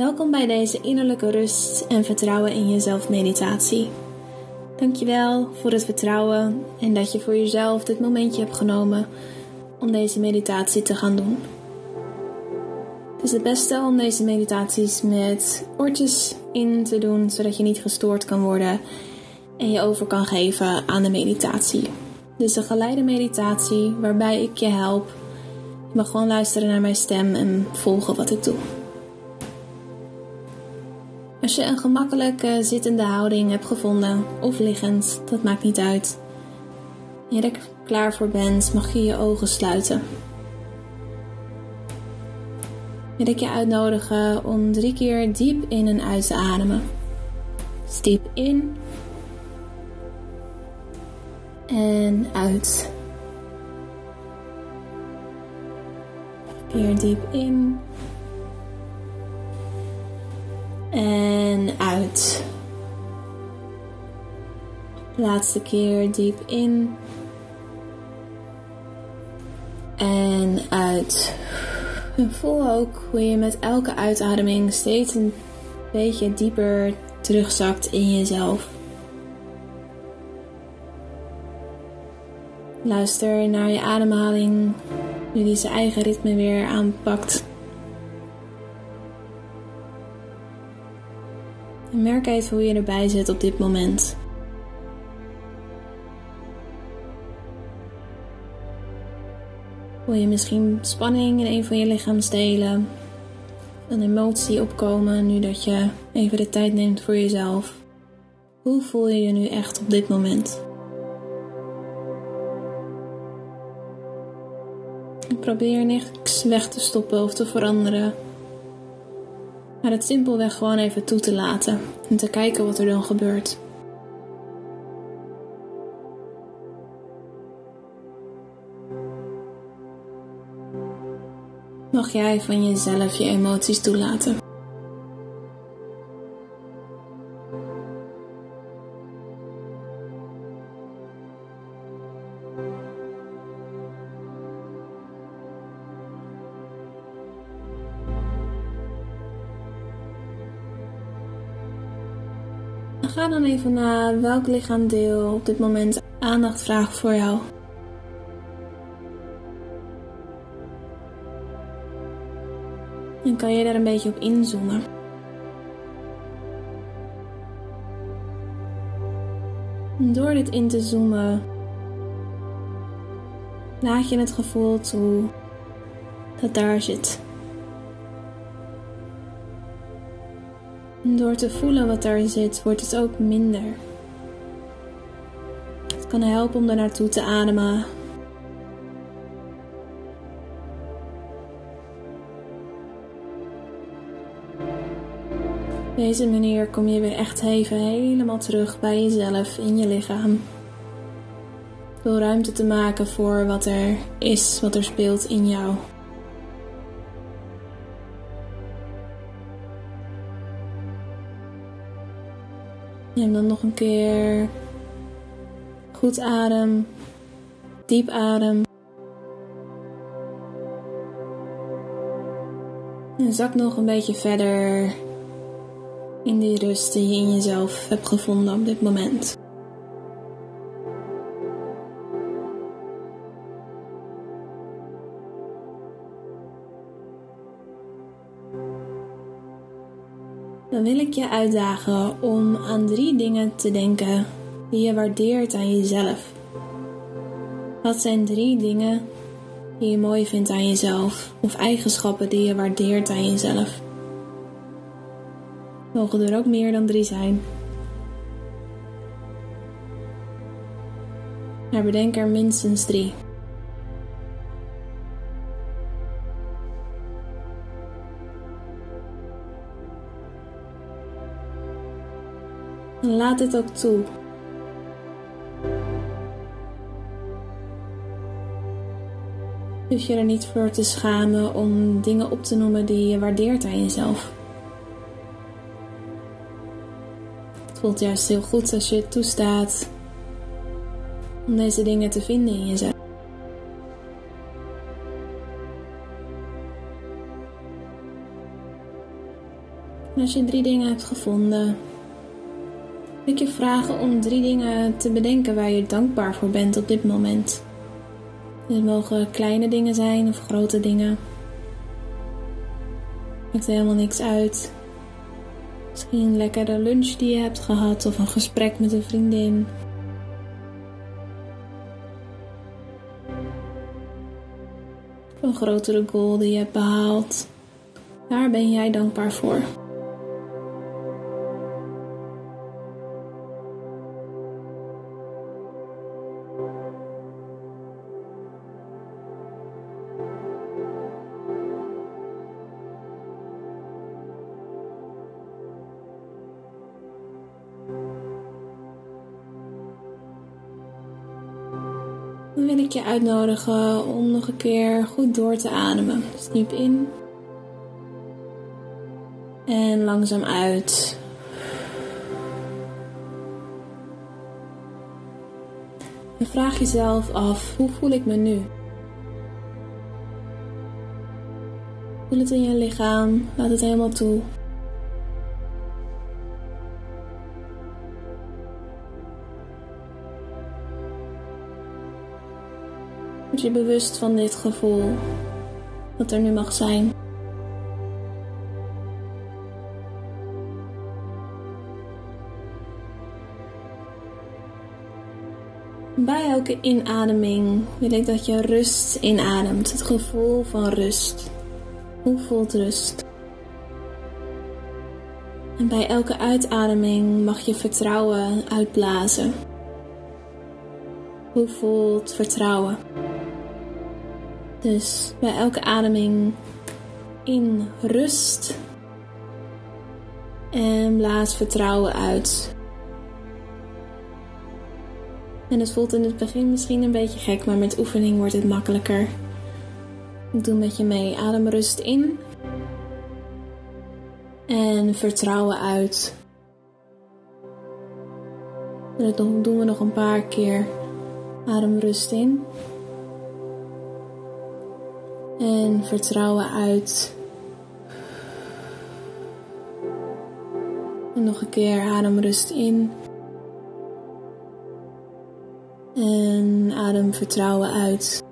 Welkom bij deze innerlijke rust en vertrouwen in jezelf meditatie. Dankjewel voor het vertrouwen en dat je voor jezelf dit momentje hebt genomen om deze meditatie te gaan doen. Het is het beste om deze meditaties met oortjes in te doen, zodat je niet gestoord kan worden en je over kan geven aan de meditatie. Dus een geleide meditatie waarbij ik je help. Je mag gewoon luisteren naar mijn stem en volgen wat ik doe. Als je een gemakkelijke zittende houding hebt gevonden, of liggend, dat maakt niet uit. En je er klaar voor bent, mag je je ogen sluiten. Wil ik je uitnodigen om drie keer diep in en uit te ademen. Dus diep in en uit. Weer diep in en uit. Laatste keer diep in en uit. En voel ook hoe je met elke uitademing steeds een beetje dieper terugzakt in jezelf. Luister naar je ademhaling, nu die zijn eigen ritme weer aanpakt. En merk even hoe je erbij zit op dit moment. Voel je misschien spanning in een van je lichaamsdelen? Een emotie opkomen nu dat je even de tijd neemt voor jezelf? Hoe voel je je nu echt op dit moment? Probeer niks weg te stoppen of te veranderen. Maar het simpelweg gewoon even toe te laten en te kijken wat er dan gebeurt. Mag jij van jezelf je emoties toelaten? Ga dan even na welk lichaamdeel op dit moment aandacht vraagt voor jou. En kan je daar een beetje op inzoomen. door dit in te zoomen, laat je het gevoel toe dat daar zit. Door te voelen wat daar zit, wordt het ook minder. Het kan helpen om daar naartoe te ademen. Op deze manier kom je weer echt even helemaal terug bij jezelf in je lichaam. Door ruimte te maken voor wat er is, wat er speelt in jou. Neem dan nog een keer goed adem, diep adem. En zak nog een beetje verder in die rust die je in jezelf hebt gevonden op dit moment. Dan wil ik je uitdagen om aan drie dingen te denken die je waardeert aan jezelf. Wat zijn drie dingen die je mooi vindt aan jezelf of eigenschappen die je waardeert aan jezelf? Mogen er ook meer dan drie zijn? Maar bedenk er minstens drie. Laat dit ook toe. Dus je er niet voor te schamen om dingen op te noemen die je waardeert aan jezelf. Het voelt juist heel goed als je het toestaat om deze dingen te vinden in jezelf. En als je drie dingen hebt gevonden, ik je vragen om drie dingen te bedenken waar je dankbaar voor bent op dit moment. Het mogen kleine dingen zijn of grote dingen. Maakt helemaal niks uit. Misschien een lekkere lunch die je hebt gehad of een gesprek met een vriendin. Een grotere goal die je hebt behaald. Waar ben jij dankbaar voor? Dan wil ik je uitnodigen om nog een keer goed door te ademen. Dus diep in. En langzaam uit. En vraag jezelf af, hoe voel ik me nu? Voel het in je lichaam, laat het helemaal toe. Word je bewust van dit gevoel dat er nu mag zijn. Bij elke inademing wil ik dat je rust inademt, het gevoel van rust. Hoe voelt rust? En bij elke uitademing mag je vertrouwen uitblazen. Hoe voelt vertrouwen? Dus bij elke ademing in rust en blaas vertrouwen uit. En het voelt in het begin misschien een beetje gek, maar met oefening wordt het makkelijker. Doe met je mee. Adem rust in. En vertrouwen uit. Dat doen we nog een paar keer. Adem rust in. En vertrouwen uit. En nog een keer adem rust in. En adem vertrouwen uit.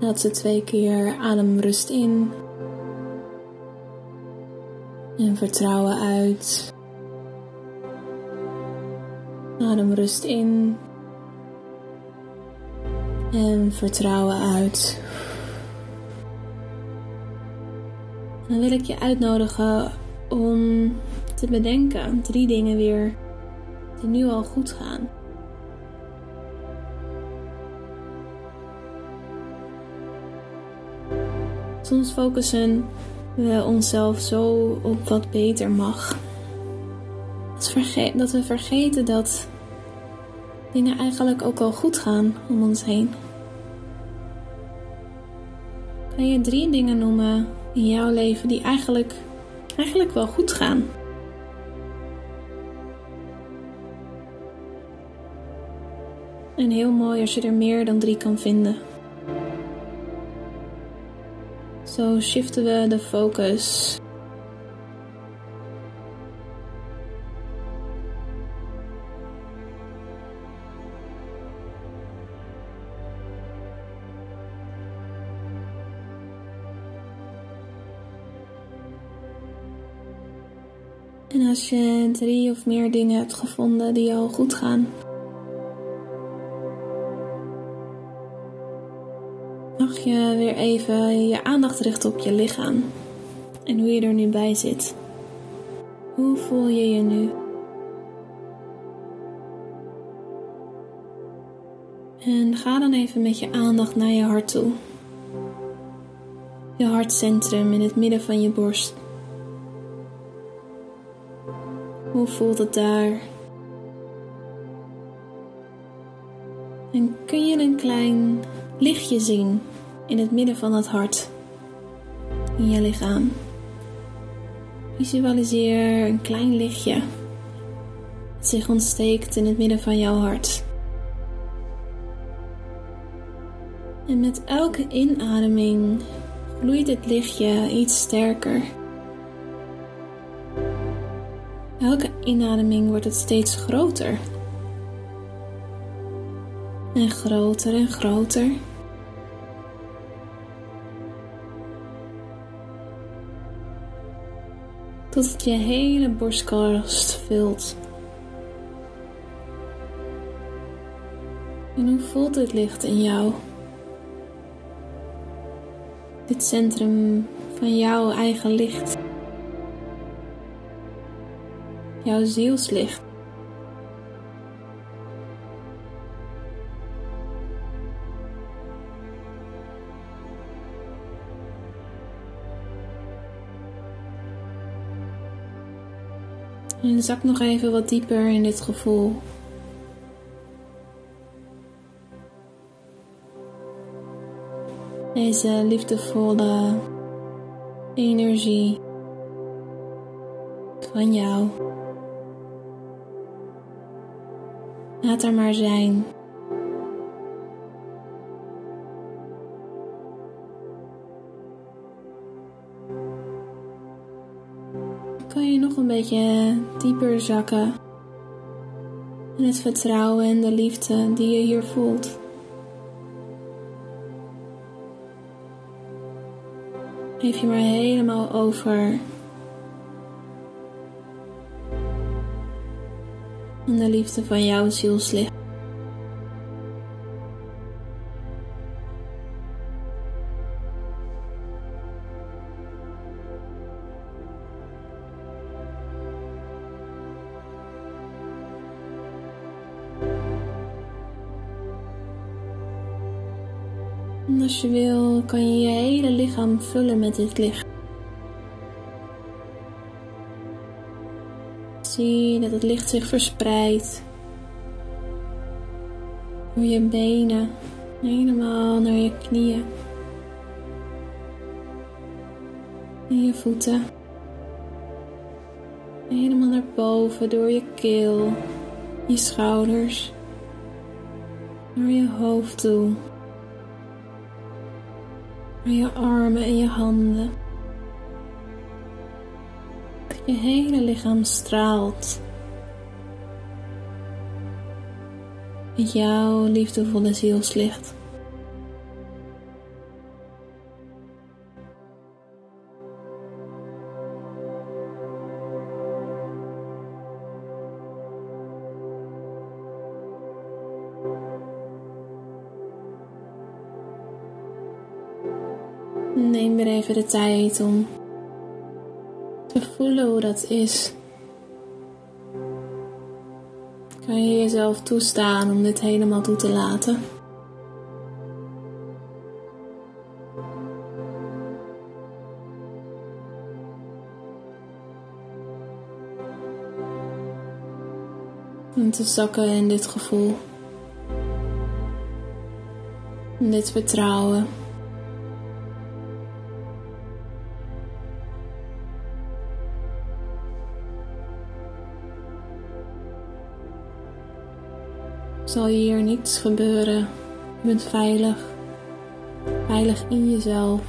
Laatste twee keer adem rust in. En vertrouwen uit. Adem rust in. En vertrouwen uit. Dan wil ik je uitnodigen om te bedenken drie dingen weer die nu al goed gaan. Soms focussen we onszelf zo op wat beter mag. Dat we vergeten dat dingen eigenlijk ook al goed gaan om ons heen. Kan je drie dingen noemen in jouw leven die eigenlijk, eigenlijk wel goed gaan? En heel mooi als je er meer dan drie kan vinden. Zo shiften we de focus. Drie of meer dingen hebt gevonden die al goed gaan, mag je weer even je aandacht richten op je lichaam en hoe je er nu bij zit. Hoe voel je je nu? En ga dan even met je aandacht naar je hart toe. Je hartcentrum in het midden van je borst. Voelt het daar? En kun je een klein lichtje zien in het midden van het hart, in je lichaam? Visualiseer een klein lichtje dat zich ontsteekt in het midden van jouw hart. En met elke inademing gloeit het lichtje iets sterker. Elke inademing wordt het steeds groter. En groter en groter. Tot het je hele borstkast vult. En hoe voelt dit licht in jou? Dit centrum van jouw eigen licht. Jouw zielslicht. En zak nog even wat dieper in dit gevoel. Deze liefdevolle energie van jou. Laat er maar zijn. Kan je nog een beetje dieper zakken in het vertrouwen en de liefde die je hier voelt. Geef je maar helemaal over. En de liefde van jouw zielslicht. En als je wil, kan je je hele lichaam vullen met dit licht. Zie dat het licht zich verspreidt door je benen, helemaal naar je knieën en je voeten. Helemaal naar boven door je keel, je schouders, naar je hoofd toe je armen en je handen. Je hele lichaam straalt. Met jouw liefdevolle zielslicht. Neem weer even de tijd om voelen hoe dat is. Kan je jezelf toestaan om dit helemaal toe te laten? Om te zakken in dit gevoel. In dit vertrouwen. Zal hier niets gebeuren. Je bent veilig. Veilig in jezelf.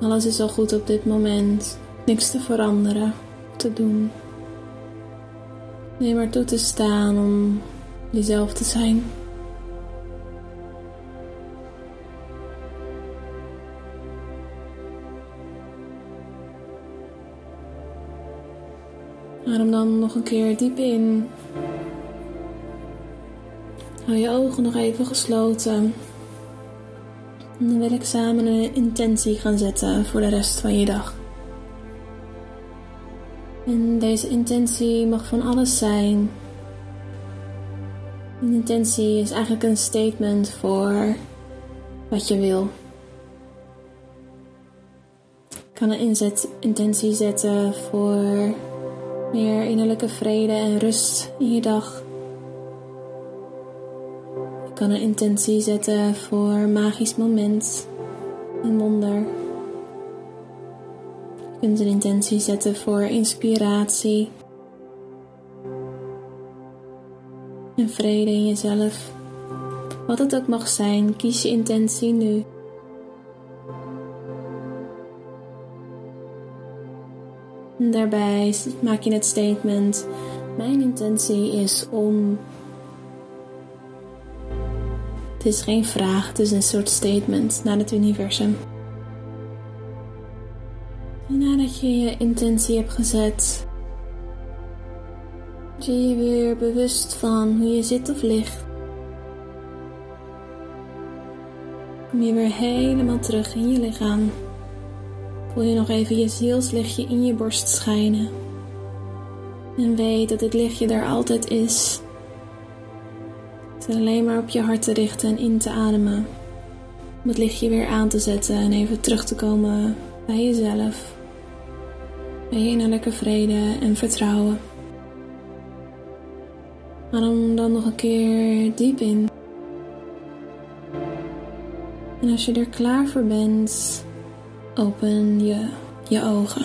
Alles is al goed op dit moment. Niks te veranderen, te doen. Neem maar toe te staan om jezelf te zijn. Adem dan nog een keer diep in. Hou je ogen nog even gesloten. En dan wil ik samen een intentie gaan zetten voor de rest van je dag. En deze intentie mag van alles zijn. Een intentie is eigenlijk een statement voor wat je wil. Ik kan een inzet, intentie zetten voor meer innerlijke vrede en rust in je dag. Je kan een intentie zetten voor magisch moment, een wonder. Je kunt een intentie zetten voor inspiratie en vrede in jezelf. Wat het ook mag zijn, kies je intentie nu. Daarbij maak je het statement: Mijn intentie is om. Het is geen vraag, het is een soort statement naar het universum. En nadat je je intentie hebt gezet, word je je weer bewust van hoe je zit of ligt. Kom je weer helemaal terug in je lichaam. Voel je nog even je zielslichtje in je borst schijnen. En weet dat het lichtje daar altijd is. Het is alleen maar op je hart te richten en in te ademen. Om het lichtje weer aan te zetten en even terug te komen bij jezelf. Bij je innerlijke vrede en vertrouwen. Adem dan nog een keer diep in. En als je er klaar voor bent, open je je ogen.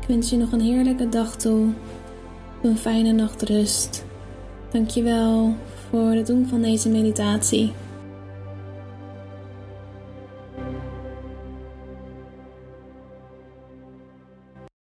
Ik wens je nog een heerlijke dag toe, een fijne nachtrust. Dankjewel voor het doen van deze meditatie.